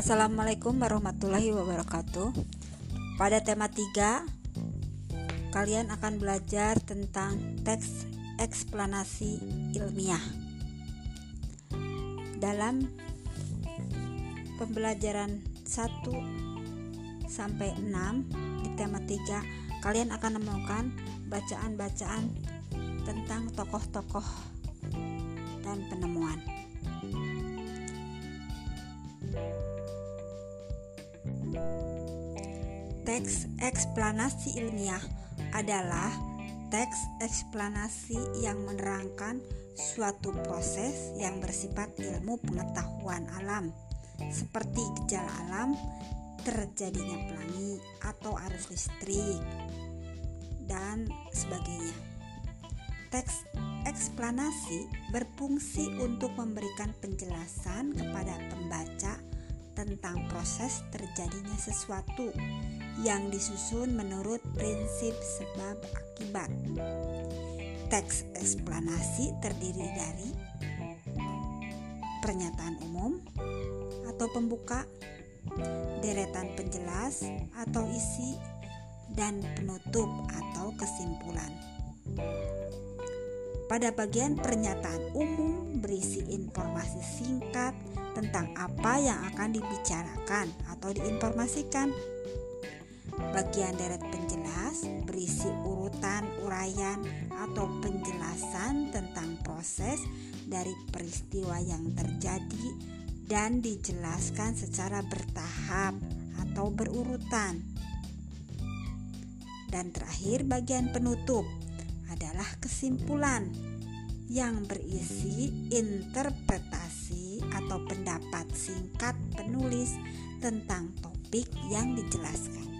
Assalamualaikum warahmatullahi wabarakatuh. Pada tema 3 kalian akan belajar tentang teks eksplanasi ilmiah. Dalam pembelajaran 1 sampai 6 di tema 3 kalian akan menemukan bacaan-bacaan tentang tokoh-tokoh dan penemuan. Teks eksplanasi ilmiah adalah teks eksplanasi yang menerangkan suatu proses yang bersifat ilmu pengetahuan alam, seperti gejala alam, terjadinya pelangi atau arus listrik, dan sebagainya. Teks eksplanasi berfungsi untuk memberikan penjelasan kepada pembaca tentang proses terjadinya sesuatu yang disusun menurut prinsip sebab akibat. Teks eksplanasi terdiri dari pernyataan umum atau pembuka, deretan penjelas atau isi, dan penutup atau kesimpulan. Pada bagian pernyataan umum berisi informasi singkat tentang apa yang akan dibicarakan atau diinformasikan. Bagian deret penjelas berisi urutan uraian atau penjelasan tentang proses dari peristiwa yang terjadi dan dijelaskan secara bertahap atau berurutan. Dan terakhir bagian penutup adalah kesimpulan yang berisi interpretasi atau pendapat singkat penulis tentang topik yang dijelaskan.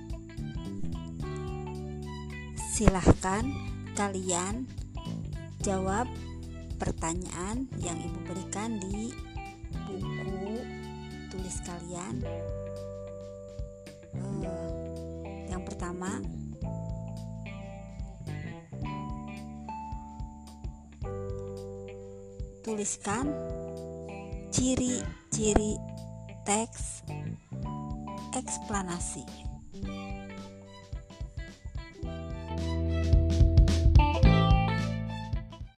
Silahkan kalian jawab pertanyaan yang ibu berikan di buku tulis kalian. Uh, yang pertama, tuliskan ciri-ciri teks eksplanasi.